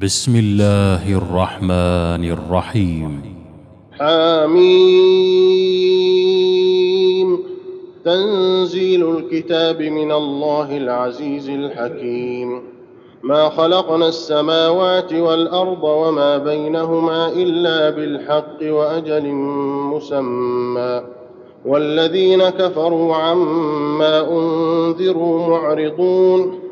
بسم الله الرحمن الرحيم. حميم. تنزيل الكتاب من الله العزيز الحكيم. ما خلقنا السماوات والأرض وما بينهما إلا بالحق وأجل مسمى. والذين كفروا عما أنذروا معرضون.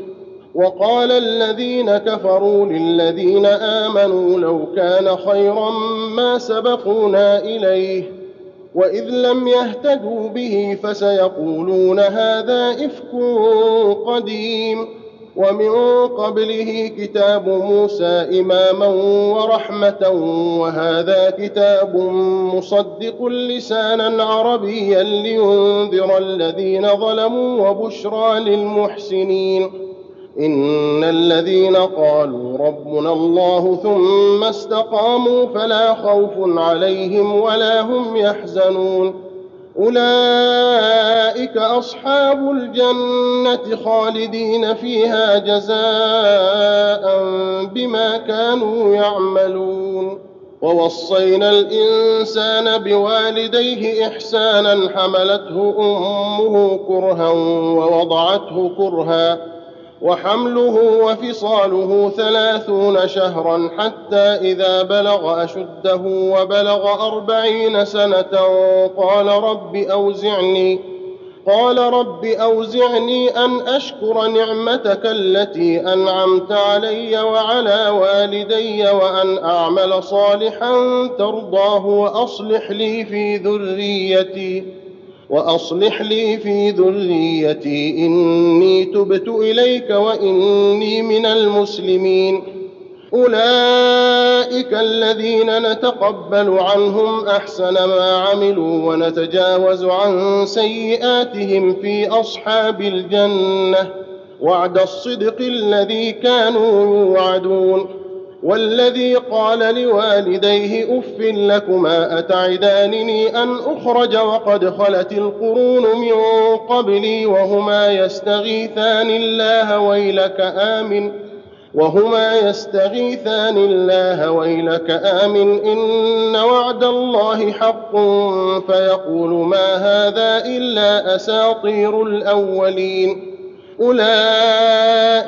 وقال الذين كفروا للذين آمنوا لو كان خيرا ما سبقونا إليه وإذ لم يهتدوا به فسيقولون هذا إفك قديم ومن قبله كتاب موسى إماما ورحمة وهذا كتاب مصدق لسانا عربيا لينذر الذين ظلموا وبشرى للمحسنين ان الذين قالوا ربنا الله ثم استقاموا فلا خوف عليهم ولا هم يحزنون اولئك اصحاب الجنه خالدين فيها جزاء بما كانوا يعملون ووصينا الانسان بوالديه احسانا حملته امه كرها ووضعته كرها وحمله وفصاله ثلاثون شهرا حتى إذا بلغ أشده وبلغ أربعين سنة قال رب أوزعني قال رب أوزعني أن أشكر نعمتك التي أنعمت علي وعلى والدي وأن أعمل صالحا ترضاه وأصلح لي في ذريتي. وأصلح لي في ذريتي إني تبت إليك وإني من المسلمين. أولئك الذين نتقبل عنهم أحسن ما عملوا ونتجاوز عن سيئاتهم في أصحاب الجنة وعد الصدق الذي كانوا يوعدون. والذي قال لوالديه أف لكما أتعدانني أن أخرج وقد خلت القرون من قبلي وهما يستغيثان الله ويلك آمن وهما يستغيثان الله ويلك آمن إن وعد الله حق فيقول ما هذا إلا أساطير الأولين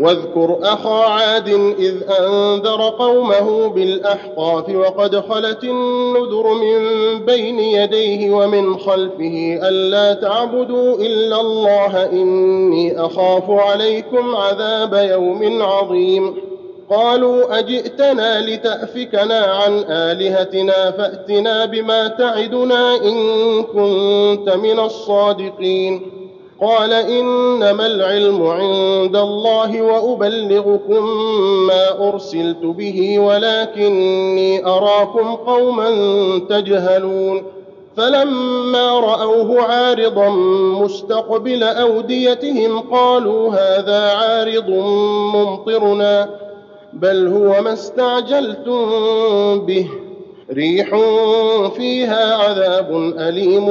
واذكر أخا عاد إذ أنذر قومه بالأحقاف وقد خلت النذر من بين يديه ومن خلفه ألا تعبدوا إلا الله إني أخاف عليكم عذاب يوم عظيم. قالوا أجئتنا لتأفكنا عن آلهتنا فأتنا بما تعدنا إن كنت من الصادقين. قال إنما العلم عند الله وأبلغكم ما أرسلت به ولكني أراكم قوما تجهلون فلما رأوه عارضا مستقبل أوديتهم قالوا هذا عارض ممطرنا بل هو ما استعجلتم به ريح فيها عذاب أليم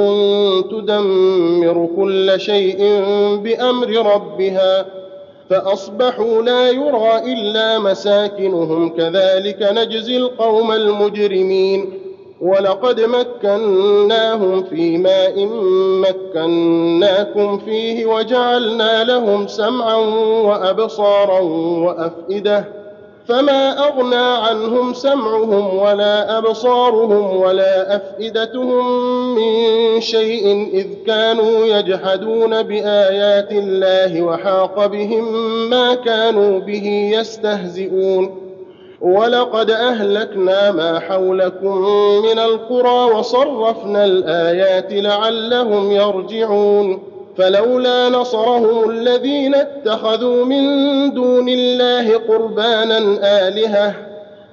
تدمر كل شيء بأمر ربها فأصبحوا لا يرى إلا مساكنهم كذلك نجزي القوم المجرمين. ولقد مكناهم في ماء مكناكم فيه وجعلنا لهم سمعا وأبصارا وأفئدة. فما أغنى عنهم سمعهم ولا أبصارهم ولا أفئدتهم من شيء إذ كانوا يجحدون بآيات الله وحاق بهم ما كانوا به يستهزئون. ولقد أهلكنا ما حولكم من القرى وصرفنا الآيات لعلهم يرجعون. فلولا نصرهم الذين اتخذوا من دون الله قربانا آلهة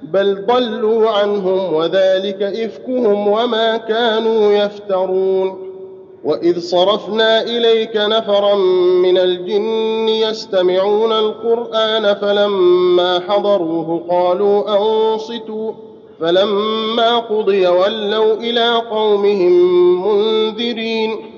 بل ضلوا عنهم وذلك إفكهم وما كانوا يفترون. وإذ صرفنا إليك نفرا من الجن يستمعون القرآن فلما حضروه قالوا أنصتوا فلما قضي ولوا إلى قومهم منذرين.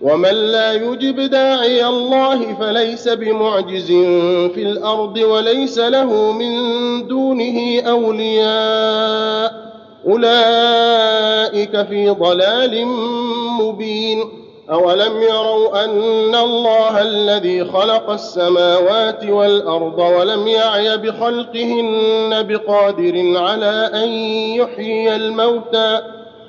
ومن لا يجب داعي الله فليس بمعجز في الأرض وليس له من دونه اولياء اولئك في ضلال مبين اولم يروا ان الله الذي خلق السماوات والارض ولم يعي بخلقهن بقادر على ان يحيي الموتى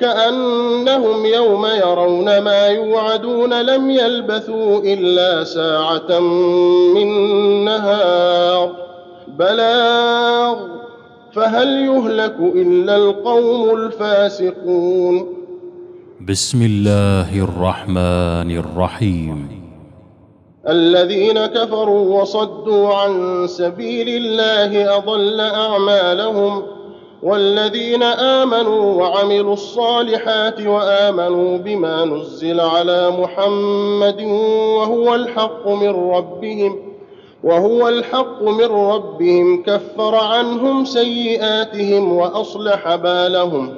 كأنهم يوم يرون ما يوعدون لم يلبثوا إلا ساعة من نهار. بلاغ. فهل يهلك إلا القوم الفاسقون؟ بسم الله الرحمن الرحيم. الذين كفروا وصدوا عن سبيل الله أضل أعمالهم والذين آمنوا وعملوا الصالحات وآمنوا بما نزل على محمد وهو الحق من ربهم وهو الحق من ربهم كفر عنهم سيئاتهم وأصلح بالهم.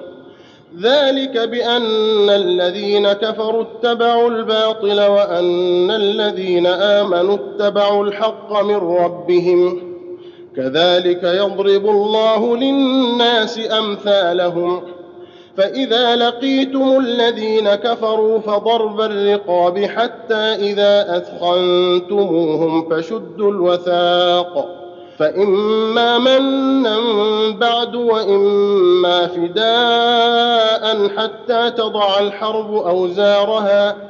ذلك بأن الذين كفروا اتبعوا الباطل وأن الذين آمنوا اتبعوا الحق من ربهم. كذلك يضرب الله للناس أمثالهم. فإذا لقيتم الذين كفروا فضرب الرقاب حتى إذا أثخنتموهم فشدوا الوثاق. فإما منا بعد وإما فداء حتى تضع الحرب أوزارها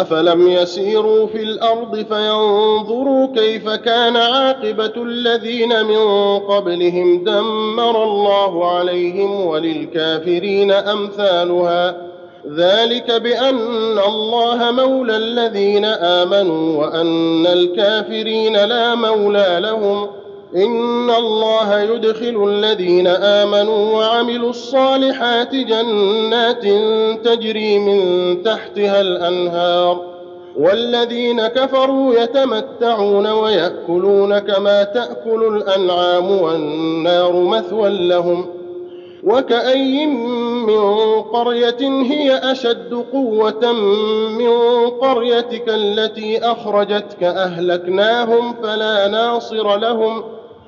افلم يسيروا في الأرض فينظروا كيف كان عاقبه الذين من قبلهم دمر الله عليهم وللكافرين امثالها ذلك بان الله مولى الذين امنوا وان الكافرين لا مولى لهم إن الله يدخل الذين آمنوا وعملوا الصالحات جنات تجري من تحتها الأنهار والذين كفروا يتمتعون ويأكلون كما تأكل الأنعام والنار مثوى لهم وكأي من قرية هي أشد قوة من قريتك التي أخرجتك أهلكناهم فلا ناصر لهم ۖ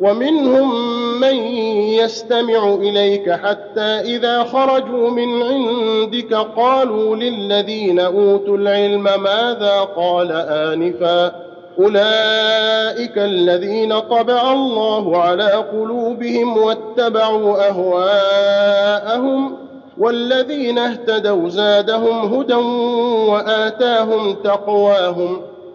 ومنهم من يستمع إليك حتى إذا خرجوا من عندك قالوا للذين أوتوا العلم ماذا قال آنفا أولئك الذين طبع الله على قلوبهم واتبعوا أهواءهم والذين اهتدوا زادهم هدى وآتاهم تقواهم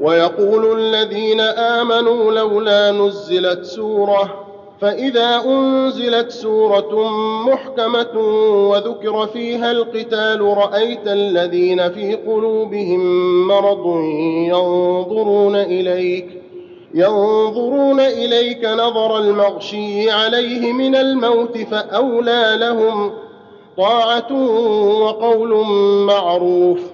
ويقول الذين آمنوا لولا نزلت سورة فإذا أنزلت سورة محكمة وذكر فيها القتال رأيت الذين في قلوبهم مرض ينظرون إليك ينظرون إليك نظر المغشي عليه من الموت فأولى لهم طاعة وقول معروف.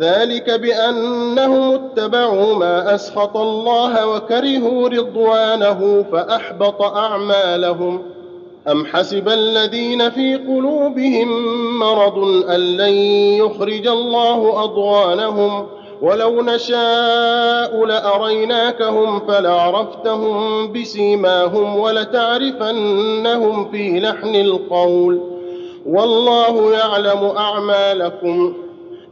ذلك بأنهم اتبعوا ما أسخط الله وكرهوا رضوانه فأحبط أعمالهم. أم حسب الذين في قلوبهم مرض أن لن يخرج الله أضغانهم؟ ولو نشاء لأريناكهم فلعرفتهم بسيماهم ولتعرفنهم في لحن القول. والله يعلم أعمالكم.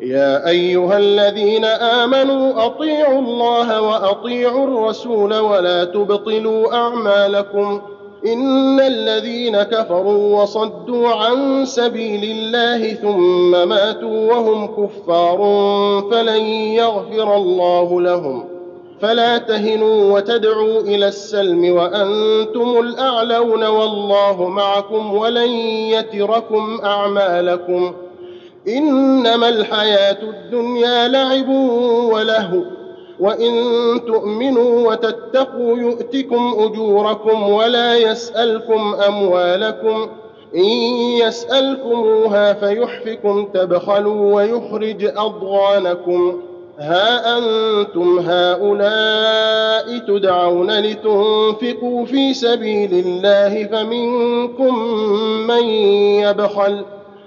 يا أيها الذين آمنوا أطيعوا الله وأطيعوا الرسول ولا تبطلوا أعمالكم. إن الذين كفروا وصدوا عن سبيل الله ثم ماتوا وهم كفار فلن يغفر الله لهم. فلا تهنوا وتدعوا إلى السلم وأنتم الأعلون والله معكم ولن يتركم أعمالكم. إنما الحياة الدنيا لعب ولهو وإن تؤمنوا وتتقوا يؤتكم أجوركم ولا يسألكم أموالكم إن يسألكموها فيحفكم تبخلوا ويخرج أضغانكم. ها أنتم هؤلاء تدعون لتنفقوا في سبيل الله فمنكم من يبخل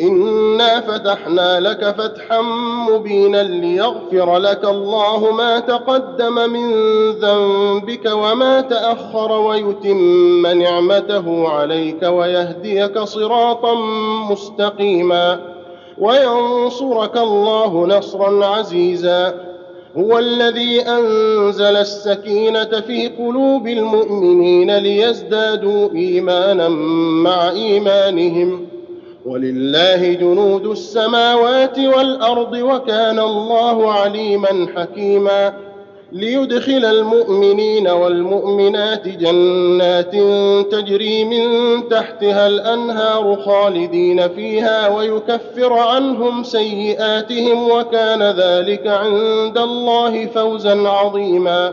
انا فتحنا لك فتحا مبينا ليغفر لك الله ما تقدم من ذنبك وما تاخر ويتم نعمته عليك ويهديك صراطا مستقيما وينصرك الله نصرا عزيزا هو الذي انزل السكينه في قلوب المؤمنين ليزدادوا ايمانا مع ايمانهم ولله جنود السماوات والأرض وكان الله عليما حكيما ليدخل المؤمنين والمؤمنات جنات تجري من تحتها الأنهار خالدين فيها ويكفر عنهم سيئاتهم وكان ذلك عند الله فوزا عظيما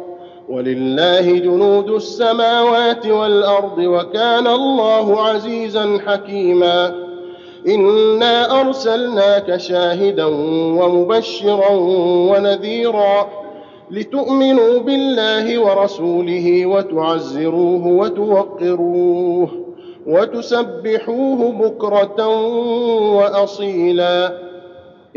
ولله جنود السماوات والأرض وكان الله عزيزا حكيما. إنا أرسلناك شاهدا ومبشرا ونذيرا لتؤمنوا بالله ورسوله وتعزروه وتوقروه وتسبحوه بكرة وأصيلا.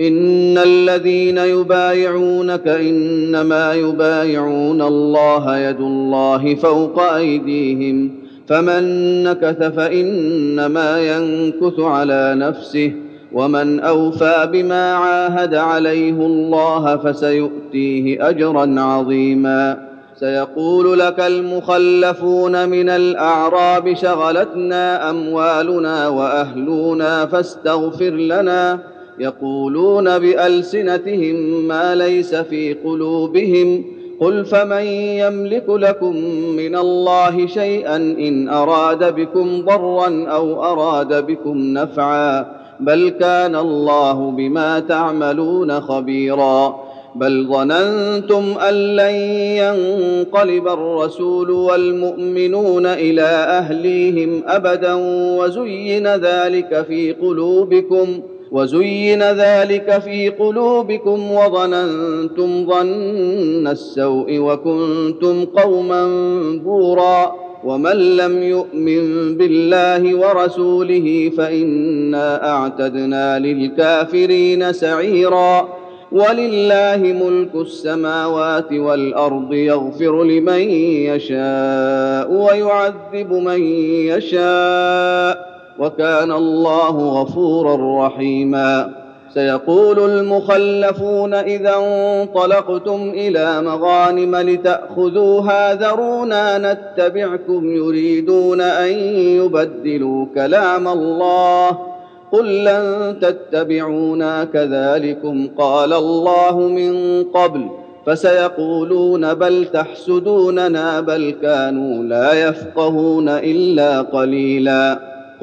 ان الذين يبايعونك انما يبايعون الله يد الله فوق ايديهم فمن نكث فانما ينكث على نفسه ومن اوفى بما عاهد عليه الله فسيؤتيه اجرا عظيما سيقول لك المخلفون من الاعراب شغلتنا اموالنا واهلنا فاستغفر لنا يقولون بألسنتهم ما ليس في قلوبهم قل فمن يملك لكم من الله شيئا إن أراد بكم ضرا أو أراد بكم نفعا بل كان الله بما تعملون خبيرا بل ظننتم أن لن ينقلب الرسول والمؤمنون إلى أهليهم أبدا وزين ذلك في قلوبكم وزين ذلك في قلوبكم وظننتم ظن السوء وكنتم قوما بورا ومن لم يؤمن بالله ورسوله فإنا أعتدنا للكافرين سعيرا ولله ملك السماوات والأرض يغفر لمن يشاء ويعذب من يشاء وكان الله غفورا رحيما. سيقول المخلفون إذا انطلقتم إلى مغانم لتأخذوها ذرونا نتبعكم يريدون أن يبدلوا كلام الله. قل لن تتبعونا كذلكم قال الله من قبل. فسيقولون بل تحسدوننا بل كانوا لا يفقهون إلا قليلا.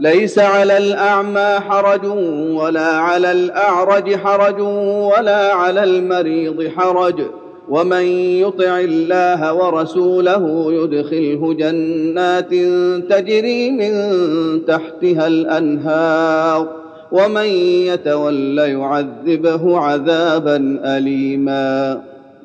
ليس على الأعمى حرج ولا على الأعرج حرج ولا على المريض حرج. ومن يطع الله ورسوله يدخله جنات تجري من تحتها الأنهار. ومن يتول يعذبه عذابا اليما.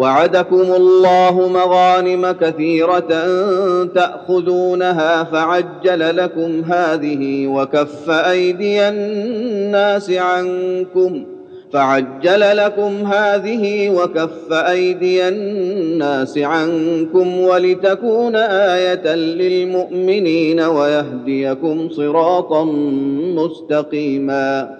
وعدكم الله مغانم كثيرة تأخذونها فعجل لكم هذه وكف أيدي الناس عنكم فعجل لكم هذه وكف أيدي الناس عنكم ولتكون آية للمؤمنين ويهديكم صراطا مستقيما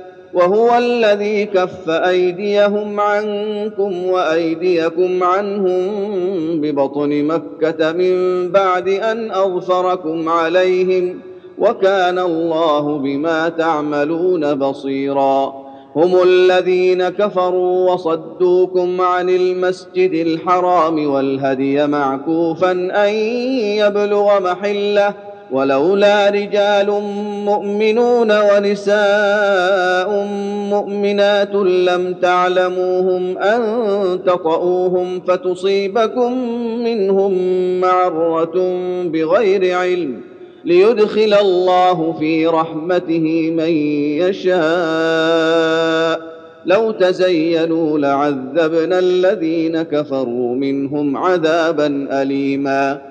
وهو الذي كف أيديهم عنكم وأيديكم عنهم ببطن مكة من بعد أن أظفركم عليهم وكان الله بما تعملون بصيرا. هم الذين كفروا وصدوكم عن المسجد الحرام والهدي معكوفا أن يبلغ محله ولولا رجال مؤمنون ونساء مؤمنات لم تعلموهم أن تطئوهم فتصيبكم منهم معرة بغير علم ليدخل الله في رحمته من يشاء. لو تزينوا لعذبنا الذين كفروا منهم عذابا أليما.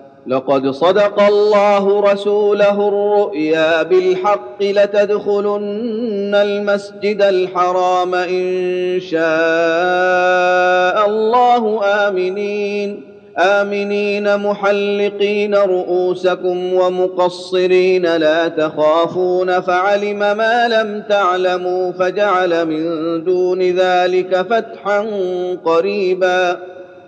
لقد صدق الله رسوله الرؤيا بالحق لتدخلن المسجد الحرام إن شاء الله. آمنين آمنين محلقين رؤوسكم ومقصرين. لا تخافون فعلم ما لم تعلموا فجعل من دون ذلك فتحا قريبا.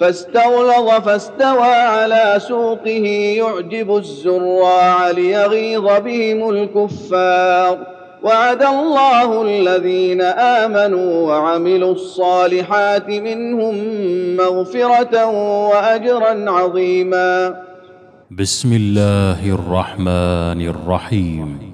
فاستغلظ فاستوى على سوقه يعجب الزراع ليغيظ بهم الكفار. وعد الله الذين آمنوا وعملوا الصالحات منهم مغفرة وأجرا عظيما. بسم الله الرحمن الرحيم.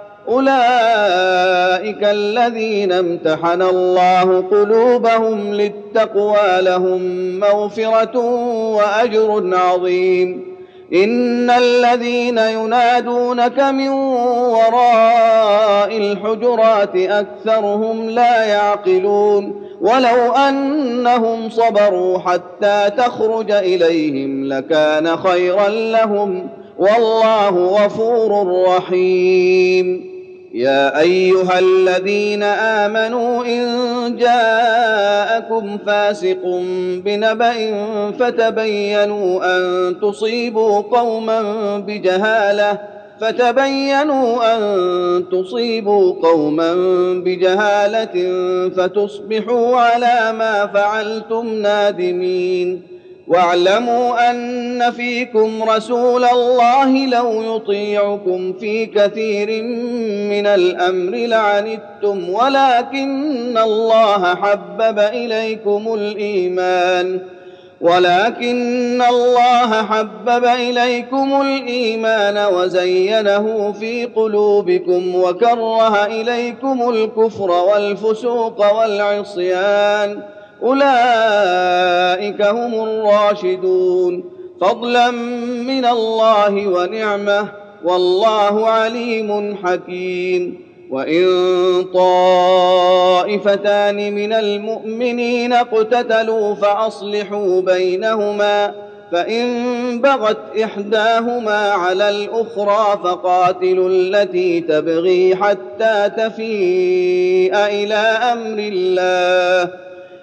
أولئك الذين امتحن الله قلوبهم للتقوى لهم مغفرة وأجر عظيم. إن الذين ينادونك من وراء الحجرات أكثرهم لا يعقلون. ولو أنهم صبروا حتى تخرج إليهم لكان خيرا لهم. والله غفور رحيم. يا أيها الذين آمنوا إن جاءكم فاسق بنبأ فتبينوا أن تصيبوا قوما بجهالة فتبينوا أن تصيبوا قوما بجهالة فتصبحوا على ما فعلتم نادمين. واعلموا أن فيكم رسول الله لو يطيعكم في كثير من الأمر لعنتم ولكن الله حبب إليكم الإيمان. ولكن الله حبب إليكم الإيمان وزينه في قلوبكم وكره إليكم الكفر والفسوق والعصيان. أولئك هم الراشدون. فضلا من الله ونعمة والله عليم حكيم. وإن طائفتان من المؤمنين اقتتلوا فأصلحوا بينهما فإن بغت إحداهما على الأخرى فقاتلوا التي تبغي حتى تفيء إلى أمر الله.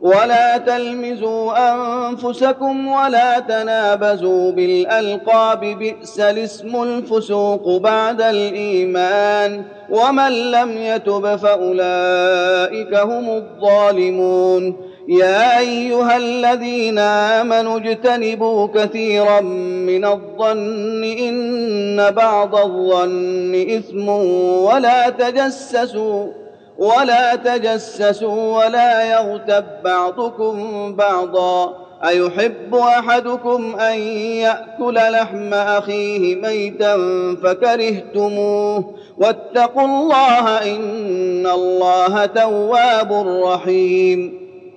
ولا تلمزوا أنفسكم ولا تنابزوا بالألقاب بئس الاسم الفسوق بعد الإيمان. ومن لم يتب فأولئك هم الظالمون. يا أيها الذين آمنوا اجتنبوا كثيرا من الظن إن بعض الظن إثم ولا تجسسوا ولا تجسسوا ولا يغتب بعضكم بعضا. أيحب أحدكم أن يأكل لحم أخيه ميتا فكرهتموه. واتقوا الله إن الله تواب رحيم.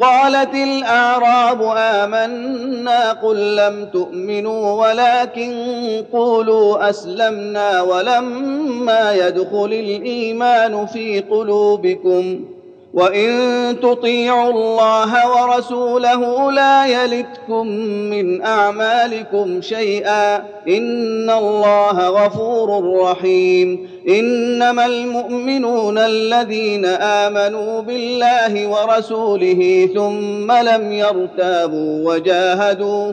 قالت الأعراب آمنا قل لم تؤمنوا ولكن قولوا أسلمنا ولما يدخل الإيمان في قلوبكم وان تطيعوا الله ورسوله لا يلتكم من اعمالكم شيئا ان الله غفور رحيم انما المؤمنون الذين امنوا بالله ورسوله ثم لم يرتابوا وجاهدوا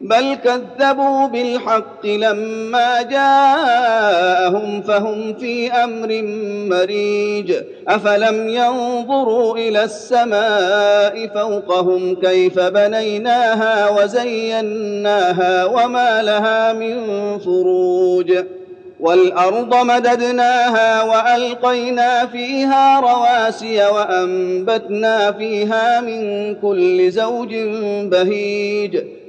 بل كذبوا بالحق لما جاءهم فهم في أمر مريج. أفلم ينظروا إلى السماء فوقهم كيف بنيناها وزيناها وما لها من فروج. والأرض مددناها وألقينا فيها رواسي وأنبتنا فيها من كل زوج بهيج.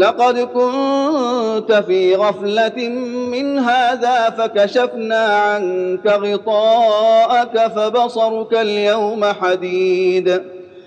لقد كنت في غفلة من هذا فكشفنا عنك غطاءك فبصرك اليوم حديد.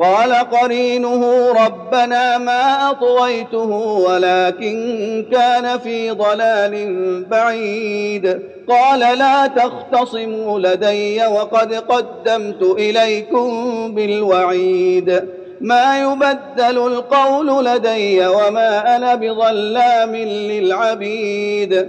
قال قرينه ربنا ما أطويته ولكن كان في ضلال بعيد. قال لا تختصموا لدي وقد قدمت إليكم بالوعيد. ما يبدل القول لدي وما أنا بظلام للعبيد.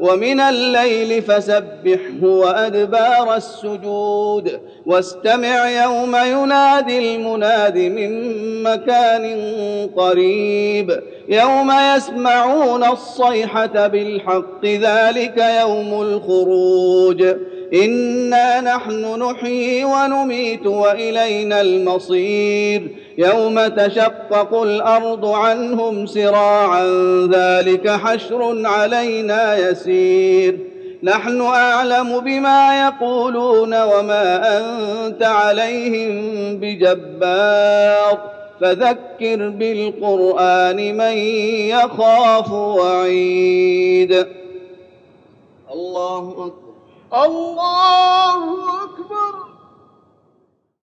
ومن الليل فسبحه وأدبار السجود. واستمع يوم ينادي المناد من مكان قريب. يوم يسمعون الصيحة بالحق ذلك يوم الخروج. إنا نحن نحيي ونميت وإلينا المصير. يوم تشقق الأرض عنهم سراعا ذلك حشر علينا يسير. نحن أعلم بما يقولون وما أنت عليهم بجبار. فذكر بالقرآن من يخاف وعيد. الله أكبر. الله أكبر.